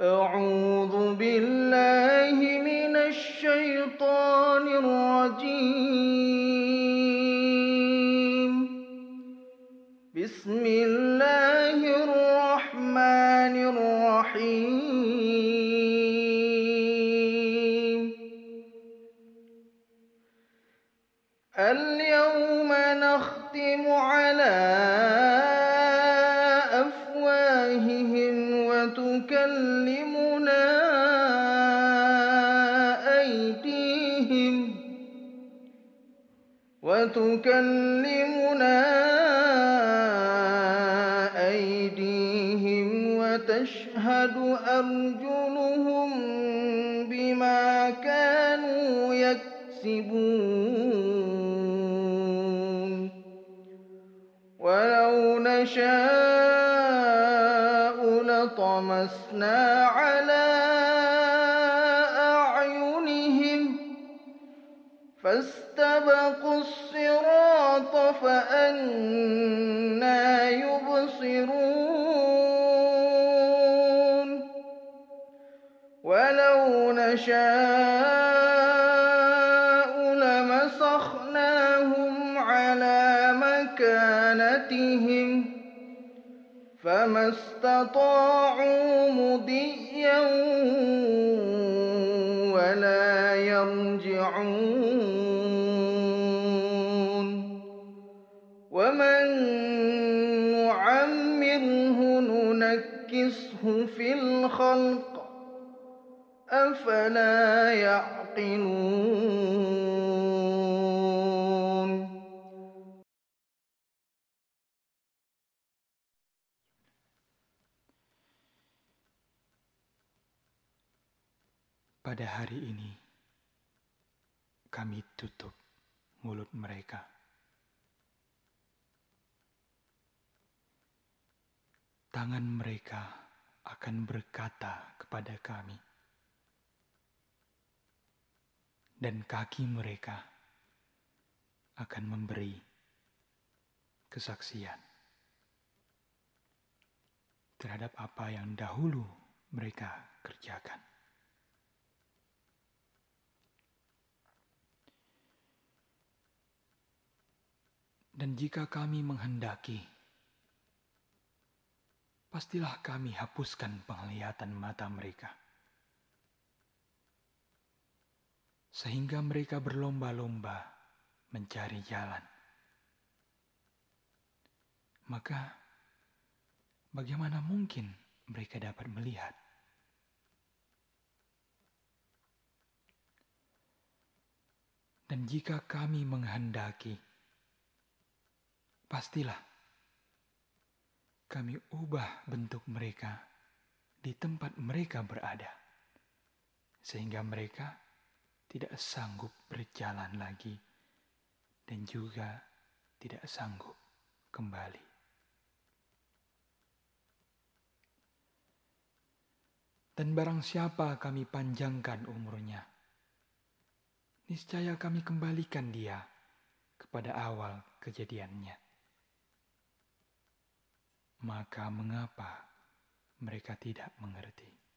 أعوذ بالله من الشيطان الرجيم. بسم الله الرحمن الرحيم. اليوم نختم على وتكلمنا أيديهم وتكلمنا أيديهم وتشهد أرجلهم بما كانوا يكسبون. ولو نشاء لطمسنا على أعينهم فاستبقوا الصراط فأنا يبصرون. ولو نشاء لمسخناهم على مكانتهم. فما استطاعوا مضيا ولا يرجعون ومن نعمره ننكسه في الخلق أفلا يعقلون Pada hari ini, kami tutup mulut mereka. Tangan mereka akan berkata kepada kami, dan kaki mereka akan memberi kesaksian terhadap apa yang dahulu mereka kerjakan. Dan jika kami menghendaki, pastilah kami hapuskan penglihatan mata mereka. Sehingga mereka berlomba-lomba mencari jalan. Maka, bagaimana mungkin mereka dapat melihat? Dan jika kami menghendaki, pastilah kami ubah bentuk mereka di tempat mereka berada, sehingga mereka tidak sanggup berjalan lagi dan juga tidak sanggup kembali. Dan barang siapa kami panjangkan umurnya, niscaya kami kembalikan dia kepada awal kejadiannya. Maka mengapa mereka tidak mengerti?